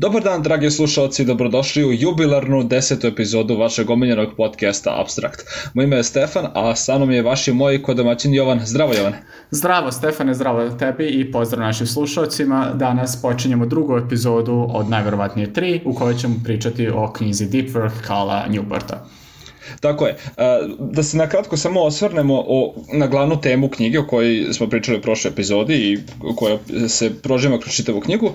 Dobar dan, dragi slušalci, dobrodošli u jubilarnu desetu epizodu vašeg omiljenog podcasta Abstract. Moje ime je Stefan, a sa mnom je vaš i moj kodomaćin Jovan. Zdravo, Jovan. Zdravo, Stefane, zdravo tebi i pozdrav našim slušalcima. Danas počinjemo drugu epizodu od najverovatnije tri, u kojoj ćemo pričati o knjizi Deep Work Kala Newporta. Tako je. Da se nakratko samo osvrnemo o, na glavnu temu knjige o kojoj smo pričali u prošloj epizodi i koja se prožima kroz čitavu knjigu.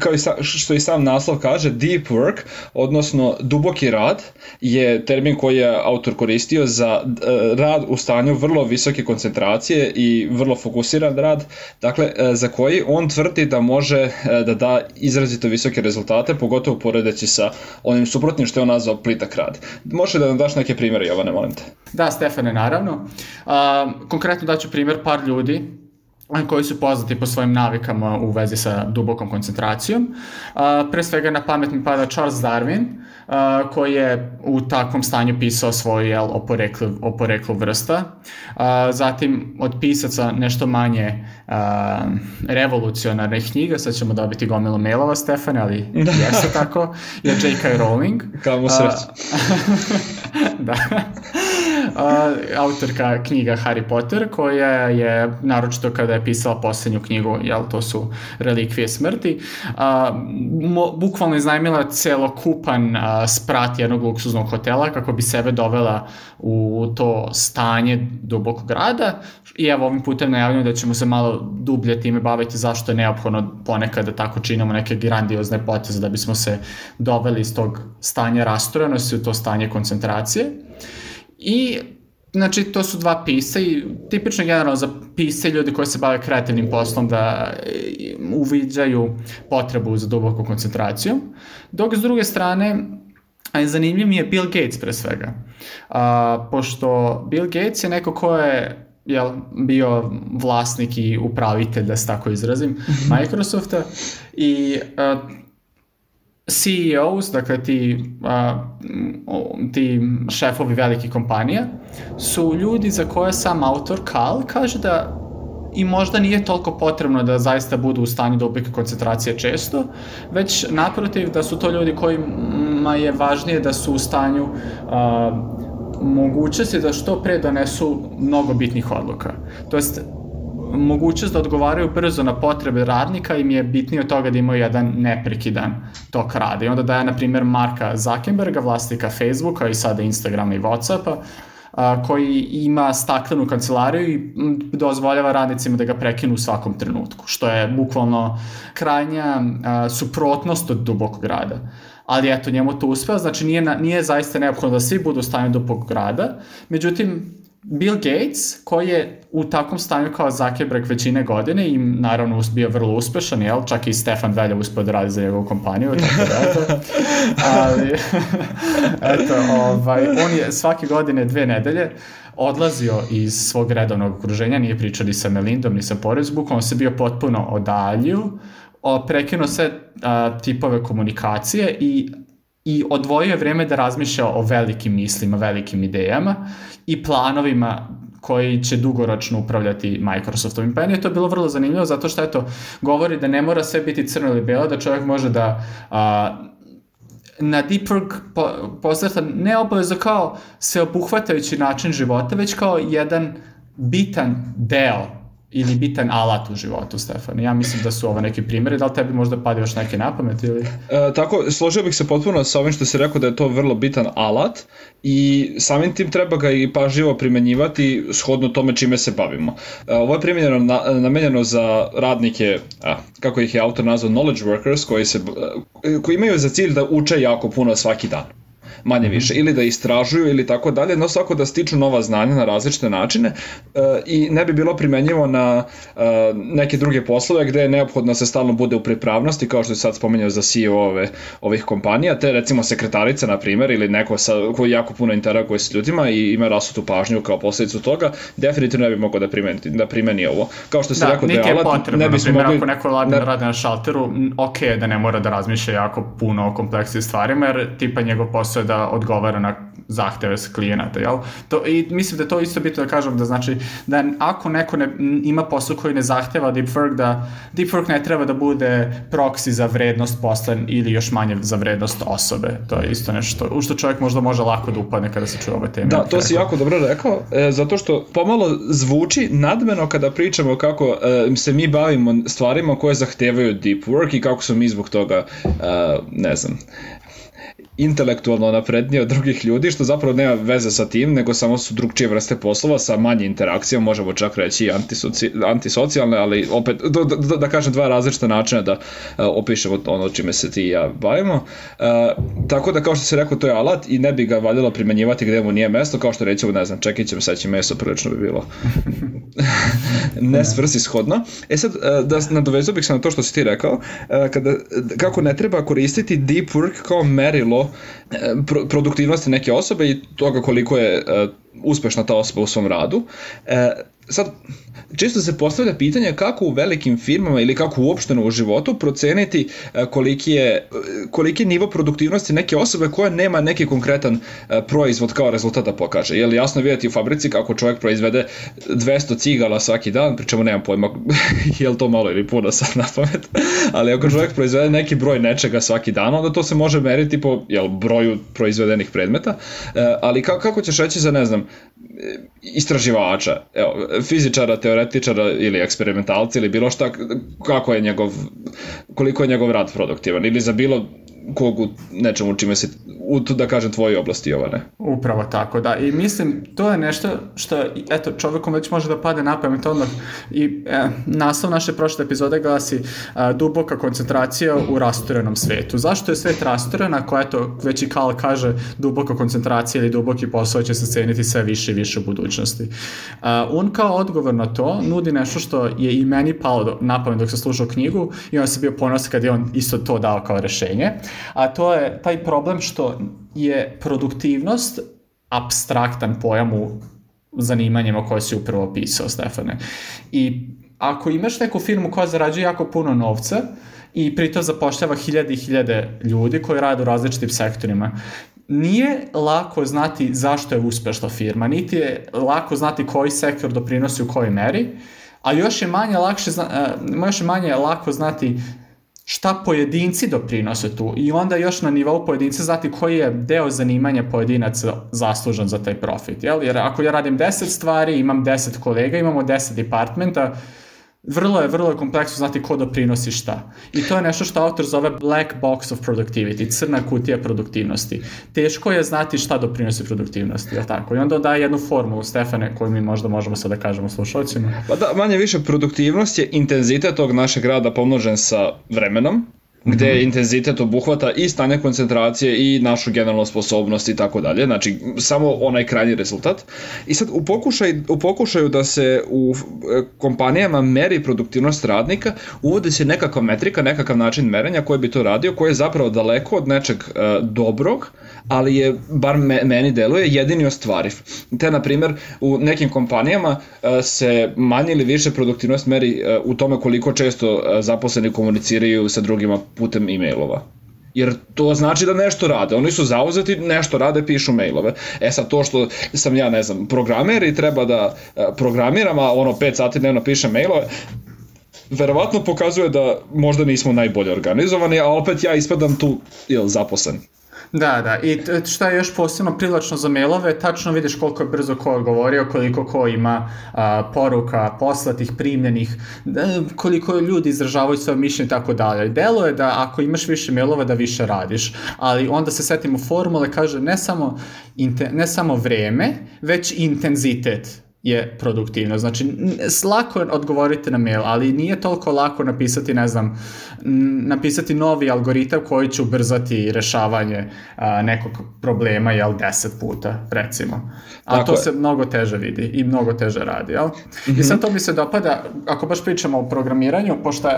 Kao i sa, što i sam naslov kaže, deep work, odnosno duboki rad, je termin koji je autor koristio za rad u stanju vrlo visoke koncentracije i vrlo fokusiran rad, dakle, za koji on tvrdi da može da da izrazito visoke rezultate, pogotovo poredeći sa onim suprotnim što je on nazvao plitak rad. Može da nam daš neke primere, Jovane, molim te. Da, Stefane, naravno. A, konkretno daću primer par ljudi koji su poznati po svojim navikama u vezi sa dubokom koncentracijom. A, pre svega na pamet mi pada Charles Darwin, a, koji je u takvom stanju pisao svoj jel, o, poreklu, o poreklu vrsta. A, zatim od pisaca nešto manje a, revolucionarnih knjiga, sad ćemo dobiti gomilu mailova, Stefane, ali da. jeste tako, je J.K. Rowling. Kamo sreće. da. Uh, autorka knjiga Harry Potter, koja je, naročito kada je pisala poslednju knjigu, jel, to su relikvije smrti, uh, mo, bukvalno iznajmila celokupan uh, sprat jednog luksuznog hotela kako bi sebe dovela u to stanje dubokog rada i evo ovim putem najavljamo da ćemo se malo dublje time baviti zašto je neophodno ponekad da tako činimo neke grandiozne poteze da bismo se doveli iz tog stanja rastrojenosti u to stanje koncentracije. I Znači, to su dva pisa i tipično generalno za pise ljudi koji se bave kreativnim poslom da e, uviđaju potrebu za duboku koncentraciju. Dok s druge strane, a zanimljiv mi je Bill Gates pre svega. A, pošto Bill Gates je neko ko je jel, bio vlasnik i upravitelj, da se tako izrazim, Microsofta i a, CEOs, dakle ti, a, ti šefovi velikih kompanija, su ljudi za koje sam autor Kal kaže da i možda nije toliko potrebno da zaista budu u stanju dubike koncentracije često, već naprotiv da su to ljudi kojima je važnije da su u stanju a, mogućnosti da što pre donesu mnogo bitnih odluka. To jest, mogućnost da odgovaraju brzo na potrebe radnika im je bitnije od toga da imaju jedan neprekidan tok rada. I onda daje, na primjer, Marka Zuckerberga, vlasnika Facebooka i sada Instagrama i Whatsappa, a, koji ima staklenu kancelariju i dozvoljava radnicima da ga prekinu u svakom trenutku, što je bukvalno krajnja a, suprotnost od dubokog rada ali eto, njemu to uspeo, znači nije, nije zaista neophodno da svi budu u stanju dubokog rada, međutim, Bill Gates, koji je u takvom stanju kao Zuckerberg većine godine i naravno bio vrlo uspešan, jel? Čak i Stefan Velja uspio da radi za njegovu kompaniju, tako da eto. Ali, eto, ovaj, on je svake godine dve nedelje odlazio iz svog redovnog okruženja, nije pričao ni sa Melindom, ni sa Porezbukom, on se bio potpuno odaljio, prekinuo sve a, tipove komunikacije i i odvojio je vreme da razmišlja o velikim mislima, velikim idejama i planovima koji će dugoročno upravljati Microsoftom. I meni je to bilo vrlo zanimljivo zato što eto, govori da ne mora sve biti crno ili belo, da čovjek može da a, na deep work po, posvrta ne obavezno kao sveobuhvatajući način života, već kao jedan bitan deo ili bitan alat u životu, Stefan? Ja mislim da su ovo neki primjeri, da li tebi možda padi još neke na pamet ili? E, tako, složio bih se potpuno sa ovim što si rekao da je to vrlo bitan alat i samim tim treba ga i pažljivo primenjivati shodno tome čime se bavimo. E, ovo je primjenjeno na, namenjeno za radnike, a, kako ih je autor nazvao knowledge workers, koji, se, e, koji imaju za cilj da uče jako puno svaki dan manje mhm. više, ili da istražuju ili tako dalje, no svako da stiču nova znanja na različite načine e, i ne bi bilo primenjivo na e, neke druge poslove gde je neophodno da se stalno bude u pripravnosti, kao što je sad spomenuo za CEO ove, ovih kompanija, te recimo sekretarica, na primer, ili neko sa, koji jako puno interaguje s ljudima i ima rasutu pažnju kao posledicu toga, definitivno ne bi mogao da primeni, da primeni ovo. Kao što se da, rekao da je alat, potrebno, ne bi mogli... ako neko ladno ne... radi na šalteru, ok da ne mora da razmišlja jako puno o kompleksnim stvarima, jer tipa njegov posao je da da odgovara na zahteve sa klijenata, jel? To, I mislim da to isto bitno da kažem da znači da ako neko ne, ima posao koji ne zahteva deepwork, da deepwork ne treba da bude proxy za vrednost posla ili još manje za vrednost osobe. To je isto nešto u što čovjek možda može lako da upadne kada se čuje ove teme. Da, to si jako dobro rekao, e, zato što pomalo zvuči nadmeno kada pričamo kako e, se mi bavimo stvarima koje zahtevaju deep work i kako smo mi zbog toga, e, ne znam, intelektualno napredniji od drugih ljudi, što zapravo nema veze sa tim, nego samo su drugčije vrste poslova sa manje interakcijom, možemo čak reći antisoci, antisocijalne, ali opet, da, da, da kažem, dva različita načina da uh, opišemo ono čime se ti i ja bavimo. Uh, tako da, kao što se rekao, to je alat i ne bi ga valjalo primenjivati gde mu nije mesto, kao što rećemo, ne znam, čekićem, seći meso, prilično bi bilo ne svrsi shodno. E sad, uh, da nadovezao bih se na to što si ti rekao, uh, kada, kako ne treba koristiti deep work kao merilo E, produktivnosti neke osobe i toga koliko je e, uspešna ta osoba u svom radu. E, sad, često se postavlja pitanje kako u velikim firmama ili kako uopšteno u životu proceniti e, koliki je, koliki je nivo produktivnosti neke osobe koja nema neki konkretan e, proizvod kao rezultat da pokaže. Li jasno vidjeti u fabrici kako čovjek proizvede 200 cigala svaki dan, pri čemu nemam pojma je li to malo ili puno sad na pamet, ali ako čovjek proizvede neki broj nečega svaki dan, onda to se može meriti po jel, broju proizvedenih predmeta, e, ali kako ćeš reći za, ne znam, istraživača, evo, fizičara, teoretičara ili eksperimentalca ili bilo šta, kako je njegov, koliko je njegov rad produktivan ili za bilo kog u nečemu čime se, u, da kažem, tvoje oblasti, Jovane. Upravo tako, da. I mislim, to je nešto što, eto, čovekom već može da pade na pamet odmah. I e, naslov naše prošle epizode glasi a, duboka koncentracija u rasturenom svetu. Zašto je svet rasturen ako, eto, već i Karl kaže duboka koncentracija ili duboki posao će se ceniti sve više i više u budućnosti. A, on kao odgovor na to nudi nešto što je i meni palo na pamet dok sam slušao knjigu i on se bio ponosan kad je on isto to dao kao rešenje a to je taj problem što je produktivnost abstraktan pojam u zanimanjima koje si upravo opisao, Stefane. I ako imaš neku firmu koja zarađuje jako puno novca i pritom zapošljava hiljade i hiljade ljudi koji rade u različitim sektorima, nije lako znati zašto je uspešna firma, niti je lako znati koji sektor doprinosi u kojoj meri, a još je manje lakše, još je manje lako znati šta pojedinci doprinose tu i onda još na nivou pojedinca znati koji je deo zanimanja pojedinaca zaslužan za taj profit. Jel? Jer ako ja radim 10 stvari, imam 10 kolega, imamo 10 departmenta, vrlo je, vrlo je kompleksno znati ko doprinosi šta. I to je nešto što autor zove black box of productivity, crna kutija produktivnosti. Teško je znati šta doprinosi produktivnosti, je tako? I onda daje jednu formulu, Stefane, koju mi možda možemo sad da kažemo slušalcima. Pa da, manje više produktivnost je intenzitet tog našeg rada pomnožen sa vremenom, gde mm -hmm. intenzitet obuhvata i stanje koncentracije i našu generalnu sposobnost i tako dalje, znači samo onaj krajnji rezultat. I sad u, pokušaj, u pokušaju da se u e, kompanijama meri produktivnost radnika, uvodi se nekakva metrika, nekakav način merenja koji bi to radio, koji je zapravo daleko od nečeg uh, dobrog, ali je, bar me, meni deluje, jedini ostvariv. Te, na primer, u nekim kompanijama uh, se manje ili više produktivnost meri uh, u tome koliko često uh, zaposleni komuniciraju sa drugima putem e-mailova. Jer to znači da nešto rade. Oni su zauzeti, nešto rade, pišu mailove. E sad to što sam ja, ne znam, programer i treba da e, programiram, a ono 5 sati dnevno pišem mailove, verovatno pokazuje da možda nismo najbolje organizovani, a opet ja ispadam tu jel, zaposlen. Da, da. I šta je još posebno privlačno za mailove, tačno vidiš koliko je brzo ko odgovorio, koliko ko ima a, poruka poslatih, primljenih, koliko ljudi izražavaju svoje mišljenje i tako dalje. Delo je da ako imaš više mailova da više radiš, ali onda se setimo formule, kaže ne samo, ne samo vreme, već intenzitet je produktivno. Znači, lako je odgovoriti na mail, ali nije toliko lako napisati, ne znam, napisati novi algoritam koji će ubrzati rešavanje a, nekog problema, jel, deset puta, recimo. A Tako to je. se mnogo teže vidi i mnogo teže radi, jel? Mm -hmm. I sad to mi se dopada, ako baš pričamo o programiranju, pošto je...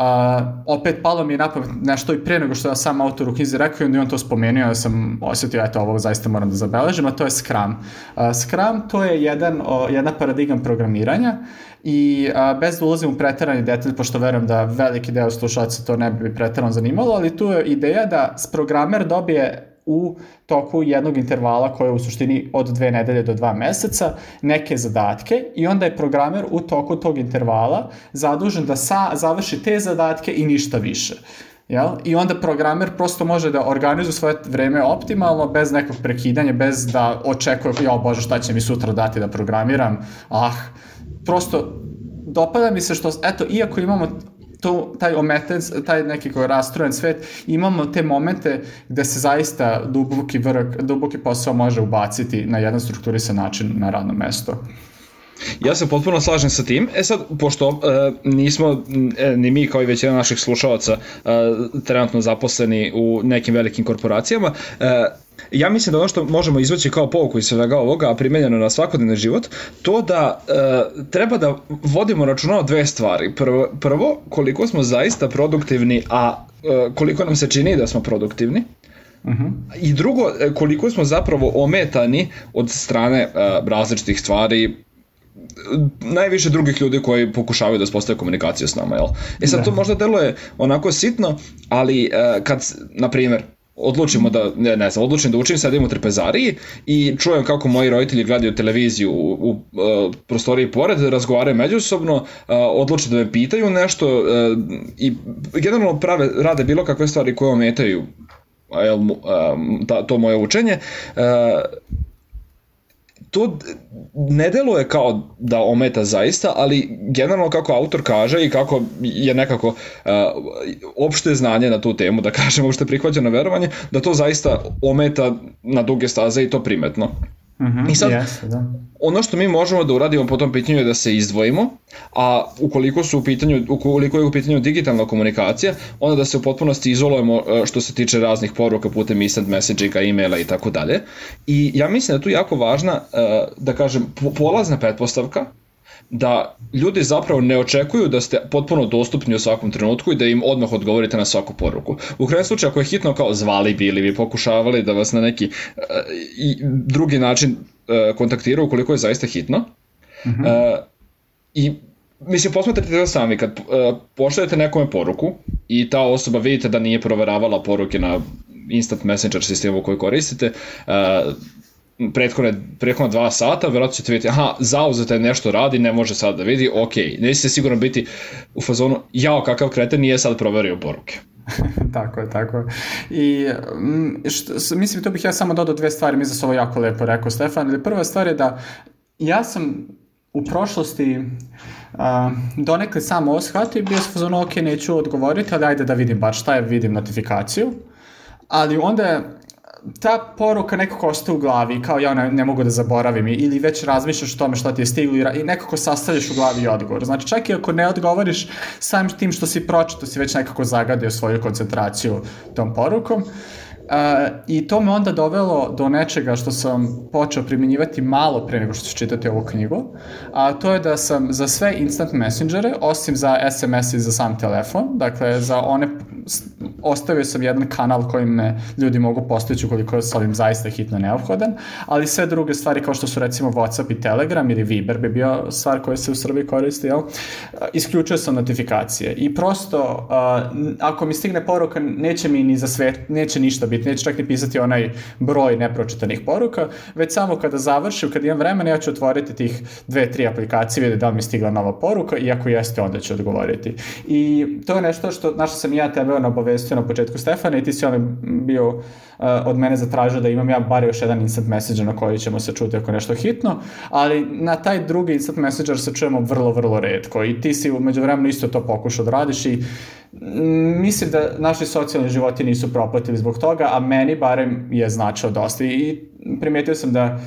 A, opet palo mi je napamet nešto i pre nego što je sam autor u knjizi rekao i onda on to spomenuo, ja sam osetio, eto, ovo zaista moram da zabeležim, a to je Scrum. Uh, Scrum to je jedan, o, jedna paradigma programiranja i a, bez da ulazim u pretarani detalj, pošto verujem da veliki deo slušalaca to ne bi pretarano zanimalo, ali tu je ideja da programer dobije u toku jednog intervala koje je u suštini od dve nedelje do dva meseca neke zadatke i onda je programer u toku tog intervala zadužen da sa, završi te zadatke i ništa više. Jel? I onda programer prosto može da organizuje svoje vreme optimalno, bez nekog prekidanja, bez da očekuje, ja bože šta će mi sutra dati da programiram, ah, prosto dopada mi se što, eto, iako imamo to, taj ometen, taj neki koji rastrojen svet, imamo te momente gde se zaista duboki vrh, duboki posao može ubaciti na jedan strukturisan način na radno mesto. Ja se potpuno slažem sa tim. E sad, pošto uh, nismo e, ni mi kao i većina naših slušalaca uh, trenutno zaposleni u nekim velikim korporacijama, uh, ja mislim da ono što možemo izvući kao pouku iz svega ovoga, a primenjeno na svakodnevni život, to da e, treba da vodimo računa o dve stvari. Prvo, prvo, koliko smo zaista produktivni, a e, koliko nam se čini da smo produktivni. Uh. -huh. I drugo, koliko smo zapravo ometani od strane e, različitih stvari, najviše drugih ljudi koji pokušavaju da spostave komunikaciju s nama, jel? E sad, da. to možda deluje onako sitno, ali e, kad, na primjer, odlučimo da, ne, ne znam, odlučim da učim, sedim u trpezariji i čujem kako moji roditelji gledaju televiziju u, u, u e, prostoriji pored, razgovaraju međusobno, uh, odluče da me pitaju nešto uh, i generalno prave, rade bilo kakve stvari koje ometaju uh, ta, to moje učenje. To ne deluje kao da ometa zaista, ali generalno kako autor kaže i kako je nekako uh, opšte znanje na tu temu, da kažemo, opšte prihvaćeno verovanje, da to zaista ometa na duge staze i to primetno. Mm -hmm, I sad, yes, da. ono što mi možemo da uradimo po tom pitanju je da se izdvojimo, a ukoliko su u pitanju, ukoliko je u pitanju digitalna komunikacija, onda da se u potpunosti izolujemo e, što se tiče raznih poruka putem instant messaginga, e-maila i tako dalje. I ja mislim da je tu jako važna, e, da kažem, polazna pretpostavka da ljudi zapravo ne očekuju da ste potpuno dostupni u svakom trenutku i da im odmah odgovorite na svaku poruku. U krajem slučaju, ako je hitno kao zvali bili, vi pokušavali da vas na neki uh, i drugi način uh, kontaktiraju ukoliko je zaista hitno. Uh -huh. uh, I mislim, posmatrate to sami, kad uh, pošaljete nekome poruku i ta osoba vidite da nije proveravala poruke na instant messenger sistemu koji koristite, uh, prethodne, prethodne dva sata, verovatno ćete vidjeti, aha, zauzete nešto radi, ne može sad da vidi, ok, nećete sigurno biti u fazonu, jao, kakav kreten nije sad proverio poruke. tako je, tako je. I mm, što, mislim, to bih ja samo dodao dve stvari, mi za ovo jako lepo rekao Stefan. Prva stvar je da ja sam u prošlosti uh, donekle sam ovo shvatio i bio sam fazonu, ok, neću odgovoriti, ali ajde da vidim bar šta je, vidim notifikaciju. Ali onda ta poruka nekako ostaje u glavi, kao ja ne, ne mogu da zaboravim, ili već razmišljaš o tome šta ti je stiglo i nekako sastavljaš u glavi odgovor. Znači, čak i ako ne odgovoriš, sam tim što si pročito si već nekako zagadio svoju koncentraciju tom porukom. Uh, I to me onda dovelo do nečega što sam počeo primjenjivati malo pre nego što ću čitati ovu knjigu, a to je da sam za sve instant messengere, osim za SMS i za sam telefon, dakle za one, ostavio sam jedan kanal kojim me ljudi mogu postojići ukoliko je sa ovim zaista hitno neophodan, ali sve druge stvari kao što su recimo Whatsapp i Telegram ili Viber bi bio stvar koja se u Srbiji koristi, jel? isključio sam notifikacije i prosto ako mi stigne poruka neće mi ni za sve, neće ništa biti neću čak ni pisati onaj broj nepročitanih poruka, već samo kada završim, kada imam vremena, ja ću otvoriti tih dve, tri aplikacije, vidjeti da li mi stigla nova poruka i ako jeste, onda ću odgovoriti. I to je nešto što, našao sam ja tebe na obavestio na početku Stefana i ti si on bio uh, od mene zatražio da imam ja bar još jedan instant messenger na koji ćemo se čuti ako nešto hitno, ali na taj drugi instant messenger se čujemo vrlo, vrlo redko i ti si umeđu vremenu isto to pokušao da radiš i mislim da naši socijalni životi nisu propatili zbog toga, a meni barem je značao dosta i primetio sam da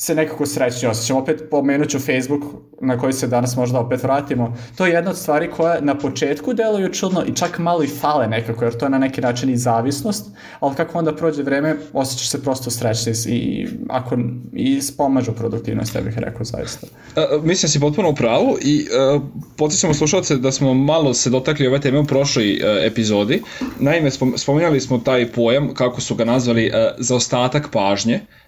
se nekako srećni osjećam. Opet pomenut ću Facebook na koji se danas možda opet vratimo. To je jedna od stvari koja na početku deluju čudno i čak malo i fale nekako, jer to je na neki način i zavisnost, ali kako onda prođe vreme, osjećaš se prosto srećni i, ako, i spomažu produktivnost, ja bih rekao zaista. A, mislim da si potpuno u pravu i uh, podsjećamo slušalce da smo malo se dotakli ove teme u prošloj uh, epizodi. Naime, spominjali smo taj pojam, kako su ga nazvali, uh, zaostatak pažnje, E,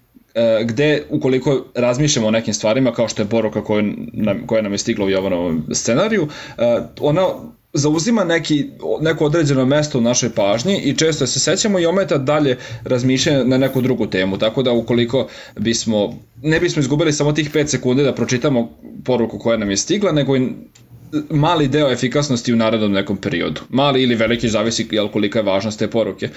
gde ukoliko razmišljamo o nekim stvarima kao što je poruka koju nam, koja nam je stigla u Jovanovom scenariju, e, ona zauzima neki, neko određeno mesto u našoj pažnji i često se sećamo i ometa dalje razmišljanje na neku drugu temu, tako da ukoliko bismo, ne bismo izgubili samo tih 5 sekundi da pročitamo poruku koja nam je stigla, nego i mali deo efikasnosti u narednom nekom periodu. Mali ili veliki, zavisi jel, kolika je važnost te poruke.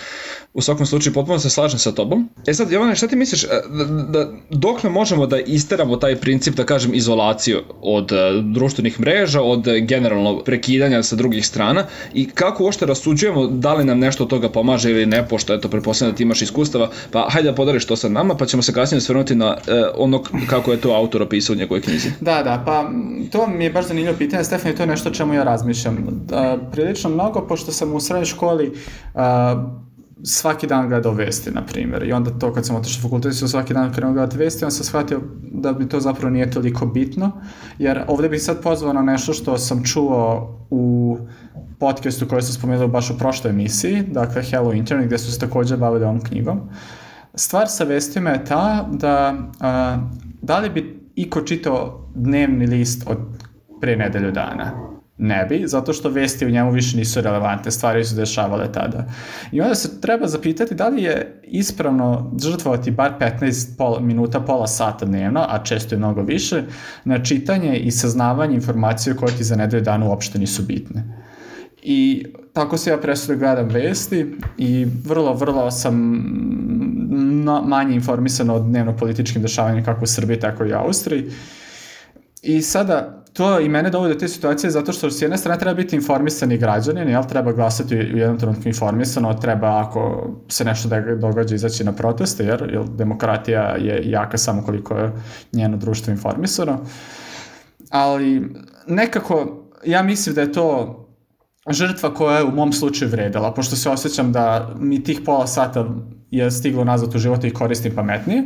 U svakom slučaju, potpuno se slažem sa tobom. E sad, Jovane, šta ti misliš, e, da, da, dok ne možemo da isteramo taj princip, da kažem, izolaciju od uh, društvenih mreža, od generalno prekidanja sa drugih strana i kako uopšte rasuđujemo da li nam nešto od toga pomaže ili ne, pošto eto, preposledam da ti imaš iskustava, pa hajde da podariš to sa nama, pa ćemo se kasnije svrnuti na uh, ono kako je to autor opisao u njegovoj knjizi. Da, da, pa to mi je baš zanimljivo pitanje, Stefan, to je nešto čemu ja razmišljam. Prilično mnogo, pošto sam u srednjoj školi svaki dan gledao vesti, na primjer. I onda to kad sam otišao u fakultet, sam svaki dan krenuo gledati vesti, on sam shvatio da bi to zapravo nije toliko bitno, jer ovde bih sad pozvao na nešto što sam čuo u podcastu koji sam spomenuo baš u prošloj emisiji, dakle Hello Internet, gde su se takođe bavili ovom knjigom. Stvar sa vestima je ta da a, da li bi iko čitao dnevni list od pre nedelju dana. Ne bi, zato što vesti u njemu više nisu relevantne, stvari su dešavale tada. I onda se treba zapitati da li je ispravno žrtvovati bar 15 pola, minuta, pola sata dnevno, a često je mnogo više, na čitanje i saznavanje informacije koje ti za nedelju dana uopšte nisu bitne. I tako se ja presudio gledam vesti i vrlo, vrlo sam manje informisan o dnevno političkim dešavanjima kako u Srbiji, tako i u Austriji. I sada, to i mene dovode do te situacije zato što s jedne strane treba biti informisani građanin, jel, treba glasati u jednom trenutku informisano, treba ako se nešto da događa izaći na proteste, jer, jer demokratija je jaka samo koliko je njeno društvo informisano. Ali nekako, ja mislim da je to žrtva koja je u mom slučaju vredala, pošto se osjećam da mi tih pola sata je stiglo nazad u životu i koristim pametnije.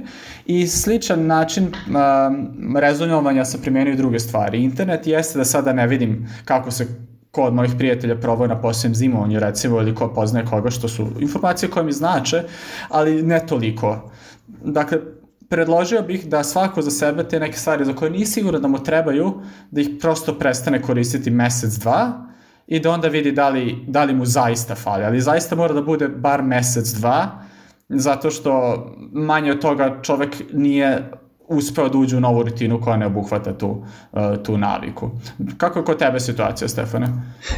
I sličan način um, rezonovanja se primenio i druge stvari. Internet jeste da sada ne vidim kako se ko od mojih prijatelja probao na posljednjem zimovanju recimo ili ko poznaje koga što su informacije koje mi znače, ali ne toliko. Dakle, predložio bih da svako za sebe te neke stvari za koje nije sigurno da mu trebaju, da ih prosto prestane koristiti mesec, dva, i da onda vidi da li, da li mu zaista fali. Ali zaista mora da bude bar mesec, dva, zato što manje od toga čovek nije uspeo da uđe u novu rutinu koja ne obuhvata tu, uh, tu naviku. Kako je kod tebe situacija, Stefane?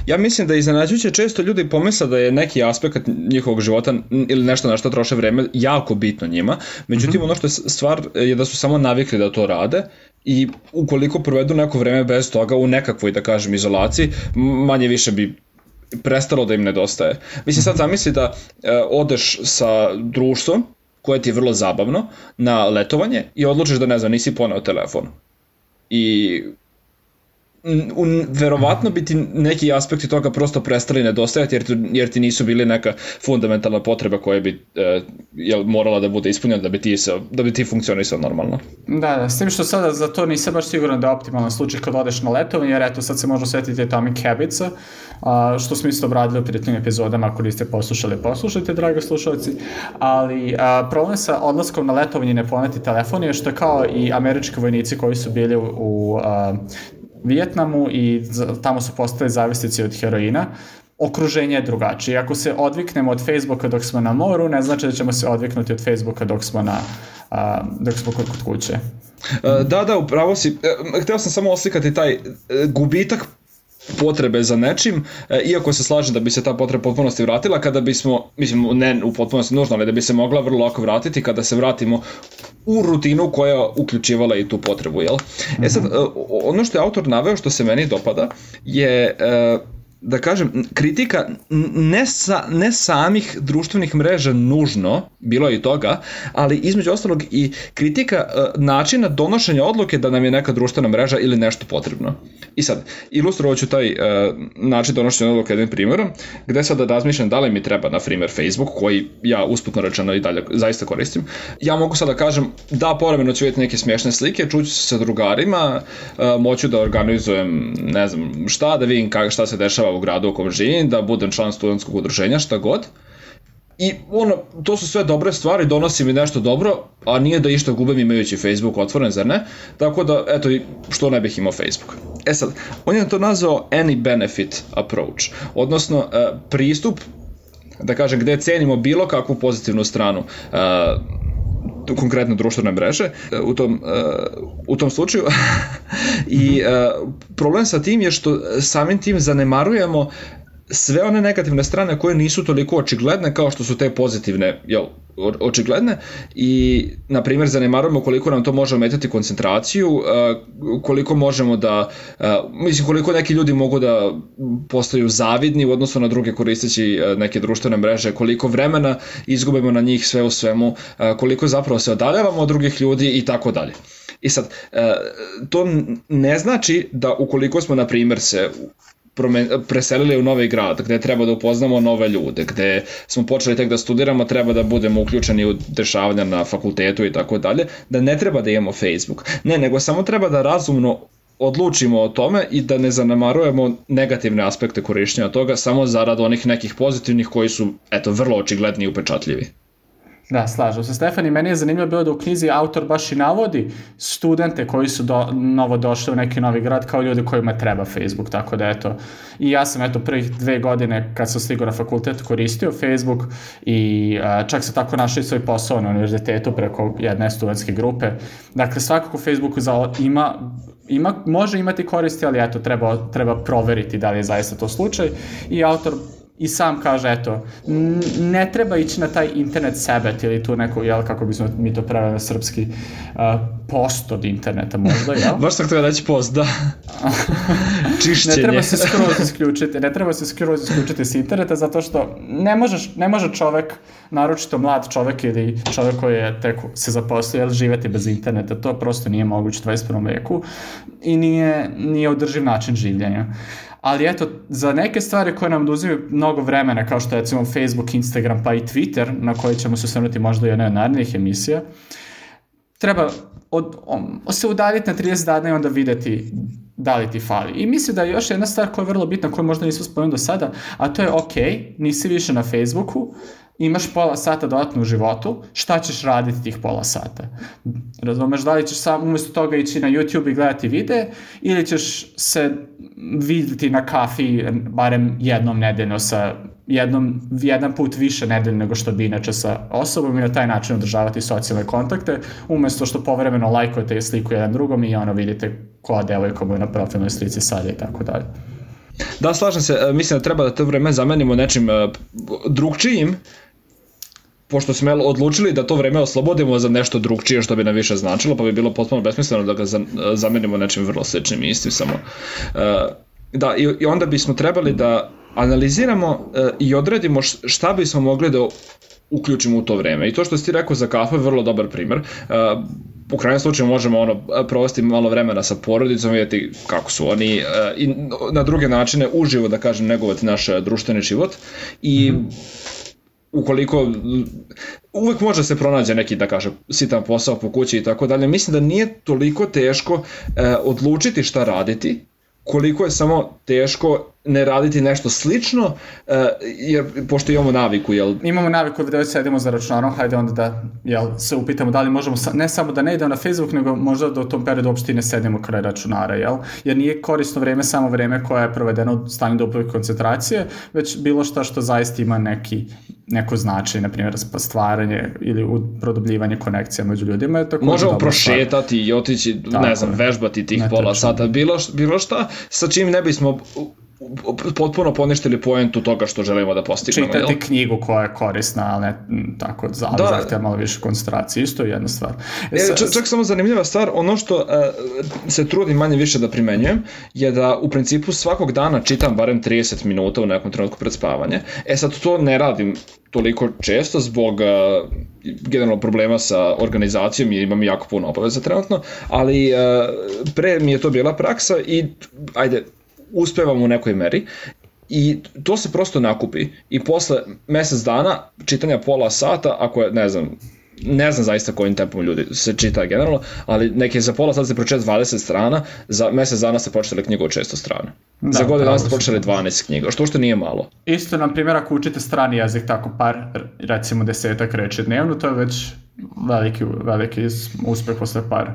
Ja mislim da iznenađujuće često ljudi pomisle da je neki aspekt njihovog života ili nešto na što troše vreme jako bitno njima, međutim mm -hmm. ono što je stvar je da su samo navikli da to rade i ukoliko provedu neko vreme bez toga u nekakvoj, da kažem, izolaciji, manje više bi prestalo da im nedostaje. Mislim sad zamisli da e, odeš sa društvom koje ti je vrlo zabavno na letovanje i odlučiš da ne znam nisi poneo telefon. I un, verovatno bi ti neki aspekti toga prosto prestali nedostajati jer, jer ti nisu bili neka fundamentalna potreba koja bi e, jel, morala da bude ispunjena da bi ti, se, da bi ti funkcionisao normalno. Da, da, s tim što sada za to nisam baš siguran da je optimalan slučaj kad odeš na letovanje, jer eto sad se može svetiti Atomic Habits, a, što smo isto obradili u prijateljnim epizodama, ako niste poslušali, poslušajte, dragi slušalci, ali a, problem sa odlaskom na letovanje i ne poneti telefon je što kao i američki vojnici koji su bili u, u a, Vijetnamu i tamo su postali zavisnici od heroina, okruženje je drugačije. Ako se odviknemo od Facebooka dok smo na moru, ne znači da ćemo se odviknuti od Facebooka dok smo na dok smo kod, kod kuće. E, da, da, upravo si. E, hteo sam samo oslikati taj e, gubitak potrebe za nečim, iako se slažem da bi se ta potreba potpunosti vratila, kada bismo, mislim, ne u potpunosti nužno, ali da bi se mogla vrlo lako vratiti kada se vratimo u rutinu koja uključivala i tu potrebu, jel? E sad, mhm. ono što je autor naveo što se meni dopada je da kažem, kritika ne, sa, ne samih društvenih mreža nužno, bilo je i toga, ali između ostalog i kritika uh, načina donošenja odluke da nam je neka društvena mreža ili nešto potrebno. I sad, ilustrovat ću taj uh, način donošenja odluke jednim primjerom, gde sad da razmišljam da li mi treba, na primjer, Facebook, koji ja usputno rečeno i dalje zaista koristim. Ja mogu sad da kažem, da, povremeno ću vidjeti neke smiješne slike, čuću se sa drugarima, uh, moću da organizujem, ne znam, šta, da vidim kak, šta se dešava u gradu u kom živim, da budem član studentskog udruženja, šta god. I ono, to su sve dobre stvari, donosi mi nešto dobro, a nije da išta gubem imajući Facebook otvoren, zar ne? Tako da, eto, što ne bih imao Facebook. E sad, on je to nazvao any benefit approach, odnosno uh, pristup da kažem, gde cenimo bilo kakvu pozitivnu stranu uh, konkretno društvene mreže uh, u tom, uh, u tom slučaju. I uh, problem sa tim je što samim tim zanemarujemo sve one negativne strane koje nisu toliko očigledne kao što su te pozitivne jel, očigledne. I na primjer zanemarujemo koliko nam to može ometati koncentraciju koliko možemo da mislim koliko neki ljudi mogu da postaju zavidni u odnosu na druge koristeći neke društvene mreže koliko vremena izgubimo na njih sve u svemu koliko zapravo se odaljavamo od drugih ljudi i tako dalje. I sad, to ne znači da ukoliko smo, na primjer, se preselili u novi grad, gde treba da upoznamo nove ljude, gde smo počeli tek da studiramo, treba da budemo uključeni u dešavanja na fakultetu i tako dalje, da ne treba da imamo Facebook. Ne, nego samo treba da razumno odlučimo o tome i da ne zanemarujemo negativne aspekte korišćenja toga samo zarad onih nekih pozitivnih koji su, eto, vrlo očigledni i upečatljivi. Da, slažem se. Stefani, meni je zanimljivo bilo da u knjizi autor baš i navodi studente koji su do, novo došli u neki novi grad kao ljudi kojima treba Facebook, tako da eto. I ja sam eto prvih dve godine kad sam stigao na fakultet koristio Facebook i a, čak se tako našao i svoj posao na univerzitetu preko jedne studentske grupe. Dakle, svakako Facebook za, ima ima, može imati koristi, ali eto, treba, treba proveriti da li je zaista to slučaj. I autor i sam kaže, eto, ne treba ići na taj internet sebet ili tu neko, jel, kako bismo mi to pravili na srpski, uh, post od interneta možda, jel? Baš sam htio reći post, da. Čišćenje. ne treba se skroz isključiti, ne treba se skroz isključiti s interneta zato što ne, možeš, ne može čovek, naročito mlad čovek ili čovek koji je tek se zaposlio, jel, živeti bez interneta, to prosto nije moguće u 21. veku i nije, nije održiv način življenja. Uh, ali eto, za neke stvari koje nam oduzimaju mnogo vremena, kao što je recimo Facebook, Instagram, pa i Twitter, na koji ćemo se osvrnuti možda i jednoj od narednih emisija, treba od, on, se udaljiti na 30 dana i onda videti da li ti fali. I mislim da je još jedna stvar koja je vrlo bitna, koju možda nismo spomenuli do sada, a to je ok, nisi više na Facebooku, imaš pola sata dodatno u životu, šta ćeš raditi tih pola sata? Razumeš, da li ćeš sam umesto toga ići na YouTube i gledati vide, ili ćeš se videti na kafi barem jednom nedeljno sa jednom, jedan put više nedeljno nego što bi inače sa osobom i na taj način održavati socijalne kontakte, umesto što povremeno lajkujete sliku jedan drugom i ono vidite koja devojka mu je na profilnoj slici sada i tako dalje. Da, slažem se, e, mislim da treba da to vreme zamenimo nečim e, drugčijim, pošto smo odlučili da to vreme oslobodimo za nešto drugčije što bi nam više značilo, pa bi bilo potpuno besmisleno da ga zamenimo nečim vrlo sličnim i istim samo. E, da, i, onda bismo trebali da analiziramo e, i odredimo šta bismo mogli da uključimo u to vreme. I to što si ti rekao za kafu je vrlo dobar primer. E, u krajnjem slučaju možemo ono provesti malo vremena sa porodicom, vidjeti kako su oni i na druge načine uživo da kažem negovati naš društveni život i mm ukoliko uvek može se pronađe neki da kaže sitan posao po kući i tako dalje mislim da nije toliko teško e, odlučiti šta raditi koliko je samo teško ne raditi nešto slično, uh, jer pošto imamo naviku, jel? Imamo naviku da sedimo za računarom, hajde onda da jel, se upitamo da li možemo, sa, ne samo da ne idemo na Facebook, nego možda da u tom periodu uopšte ne sedimo kraj računara, jel? Jer nije korisno vreme samo vreme koje je provedeno u stanju duplove koncentracije, već bilo šta što zaista ima neki, neko značaj, na primjer stvaranje ili produbljivanje konekcija među ljudima. Je tako Možemo prošetati stvar. i otići, tako ne znam, vežbati tih ne pola sata, bilo, bilo šta sa čim ne bismo potpuno poništili poentu toga što želimo da postignemo. Čitati jel? knjigu koja je korisna, ali ne tako, ali da, zahtjeva malo više koncentracije, isto je jedna stvar. E, e čak, čak samo zanimljiva stvar, ono što uh, se trudim manje više da primenjujem, je da u principu svakog dana čitam barem 30 minuta u nekom trenutku pred spavanje. E sad to ne radim toliko često zbog uh, generalno problema sa organizacijom i imam jako puno obaveza trenutno, ali uh, pre mi je to bila praksa i ajde, uspevam u nekoj meri i to se prosto nakupi i posle mesec dana čitanja pola sata, ako je, ne znam, ne znam zaista kojim tempom ljudi se čita generalno, ali neke za pola sad se pročet 20 strana, za mesec dana ste počeli knjigu od 600 strana. Da, za godinu dana ste počeli 12 knjiga, što što nije malo. Isto, na primjer, ako učite strani jezik tako par, recimo desetak reči dnevno, to je već veliki, veliki uspeh posle par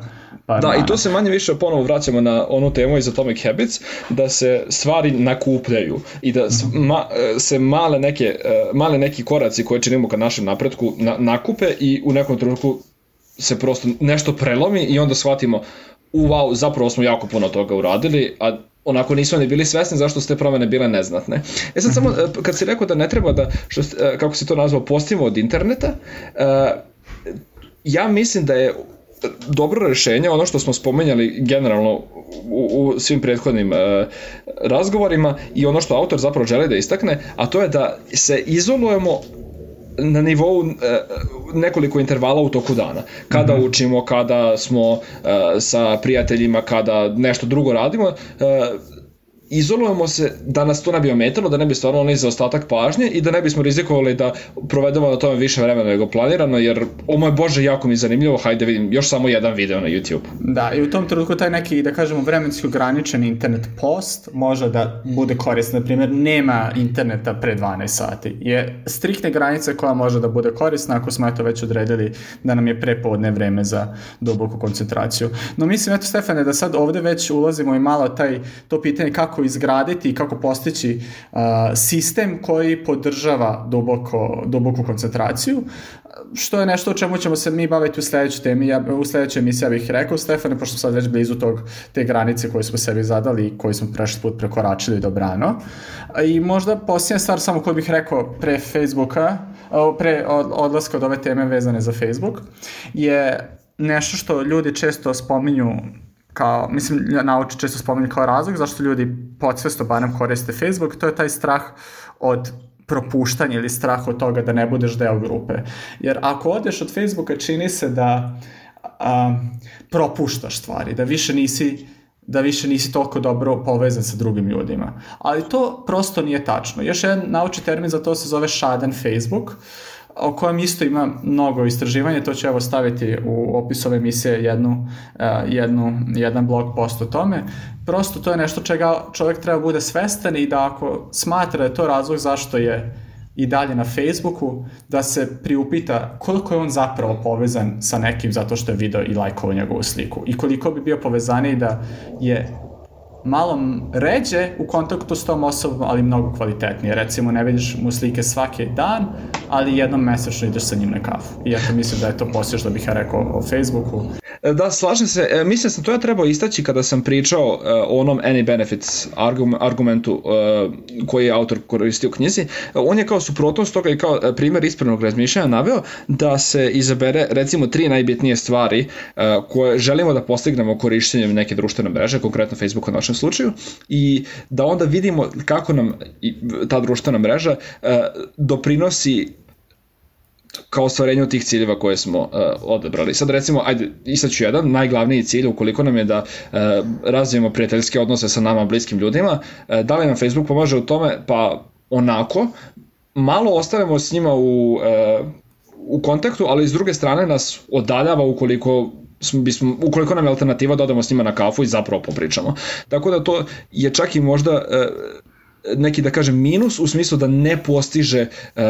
par Da, dana. i to se manje više ponovo vraćamo na onu temu iz Atomic Habits, da se stvari nakupljaju i da ma, se male neke, e, male neki koraci koje činimo ka našem napretku na, nakupe i u nekom trenutku se prosto nešto prelomi i onda shvatimo u wow, zapravo smo jako puno toga uradili, a onako nismo ni bili svesni zašto su te promene bile neznatne. E sad samo, e, kad si rekao da ne treba da, što, e, kako si to nazvao, postimo od interneta, ja mislim da je dobro rešenje, ono što smo spomenjali generalno u, u svim prethodnim e, razgovorima i ono što autor zapravo želi da istakne, a to je da se izolujemo na nivou e, nekoliko intervala u toku dana. Kada mm -hmm. učimo, kada smo e, sa prijateljima, kada nešto drugo radimo, e, izolujemo se da nas to ne bi ometalo, da ne bi stvarno onaj zaostatak pažnje i da ne bismo rizikovali da provedemo na tome više vremena nego planirano, jer o moj bože, jako mi je zanimljivo, hajde vidim još samo jedan video na YouTube. Da, i u tom trenutku taj neki, da kažemo, vremenski ograničen internet post može da bude koristan. Na primjer, nema interneta pre 12 sati. Je striktne granice koja može da bude korisna ako smo eto već odredili da nam je prepodne vreme za duboku koncentraciju. No mislim, eto Stefane, da sad ovde već ulazimo i malo taj, to pitanje kako kako izgraditi i kako postići sistem koji podržava duboko, duboku koncentraciju, što je nešto o čemu ćemo se mi baviti u sledećoj temi, ja, u sledećoj emisiji ja bih rekao, Stefane, pošto sad već blizu tog, te granice koje smo sebi zadali i koji smo prešli put prekoračili dobrano. I možda posljednja stvar samo koju bih rekao pre Facebooka, pre odlaska od ove teme vezane za Facebook, je nešto što ljudi često spominju kao, mislim, nauči često spominju kao razlog zašto ljudi podsvesto barem koriste Facebook, to je taj strah od propuštanja ili strah od toga da ne budeš deo grupe. Jer ako odeš od Facebooka čini se da a, propuštaš stvari, da više nisi da više nisi toliko dobro povezan sa drugim ljudima. Ali to prosto nije tačno. Još jedan naučni termin za to se zove shaden Facebook. O kojem isto ima mnogo istraživanja, to ću evo staviti u opis ove emisije jednu, jednu, jedan blog post o tome. Prosto to je nešto čega čovjek treba bude svestan i da ako smatra da je to razlog zašto je i dalje na Facebooku, da se priupita koliko je on zapravo povezan sa nekim zato što je video i lajkovao njegovu sliku i koliko bi bio povezaniji da je malo ređe u kontaktu s tom osobom, ali mnogo kvalitetnije. Recimo, ne vidiš mu slike svaki dan, ali jednom mesečno ideš sa njim na kafu. I eto mislim da je to poslije što bih ja rekao o Facebooku. E, da, slažem se. E, mislim sam to ja trebao istaći kada sam pričao uh, o onom any benefits argumentu uh, koji je autor koristio u knjizi. On je kao suprotnost toga i kao primer ispravnog razmišljanja naveo da se izabere recimo tri najbitnije stvari uh, koje želimo da postignemo korišćenjem neke društvene mreže, konkretno Facebook u našem slučaju, i da onda vidimo kako nam ta društvena mreža uh, doprinosi kao ostvarenju tih ciljeva koje smo uh, odebrali. Sad recimo, ajde, istaću jedan, najglavniji cilj ukoliko nam je da uh, razvijemo prijateljske odnose sa nama bliskim ljudima, uh, da li nam Facebook pomaže u tome? Pa onako, malo ostavimo s njima u, uh, u kontaktu, ali s druge strane nas odaljava ukoliko bismo, ukoliko nam je alternativa da odemo s njima na kafu i zapravo popričamo. Tako da to je čak i možda uh, neki da kažem minus u smislu da ne postiže uh,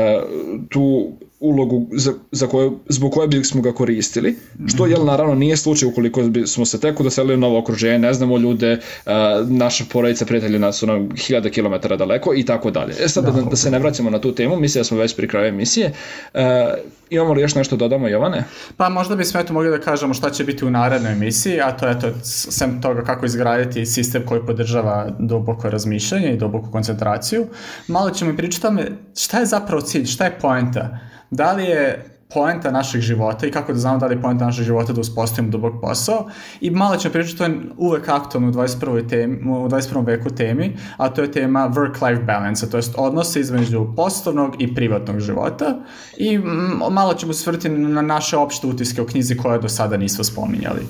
tu ulogu za, za koje, zbog koje bismo ga koristili, što jel naravno nije slučaj ukoliko smo se tek udoselili u novo okruženje, ne znamo ljude, uh, naša porodica, prijatelji nas su nam hiljada kilometara daleko i tako dalje. E sad da, da, da se ne vraćamo na tu temu, mislim da smo već pri kraju emisije. Uh, imamo li još nešto dodamo, Jovane? Pa možda bismo eto mogli da kažemo šta će biti u narednoj emisiji, a to je to, sem toga kako izgraditi sistem koji podržava duboko razmišljanje i duboku koncentraciju. Malo ćemo i pričati tome šta je zapravo cilj, šta je poenta da li je poenta našeg života i kako da znamo da li je poenta našeg života da uspostavimo dubok posao i malo ćemo pričati, to je uvek aktualno u 21. Temi, u 21. veku temi, a to je tema work-life balance, to je odnose između poslovnog i privatnog života i malo ćemo svrti na naše opšte utiske u knjizi koje do sada nismo spominjali.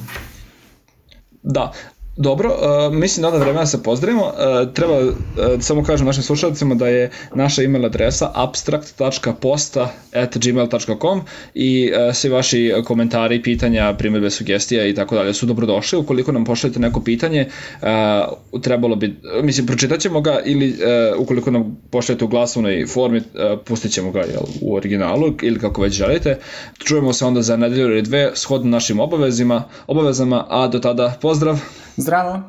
Da, Dobro, uh, mislim da onda vremena da se pozdravimo. Uh, treba uh, samo kažem našim slušalcima da je naša email adresa abstract.posta.gmail.com i uh, svi vaši komentari, pitanja, primjedbe, sugestija i tako dalje su dobrodošli. Ukoliko nam pošaljete neko pitanje, uh, trebalo bi, mislim, pročitat ćemo ga ili uh, ukoliko nam pošaljete u glasovnoj formi, uh, pustit ćemo ga jel, u originalu ili kako već želite. Čujemo se onda za nedelju ili dve shodno našim obavezima, obavezama, a do tada pozdrav! Здраво!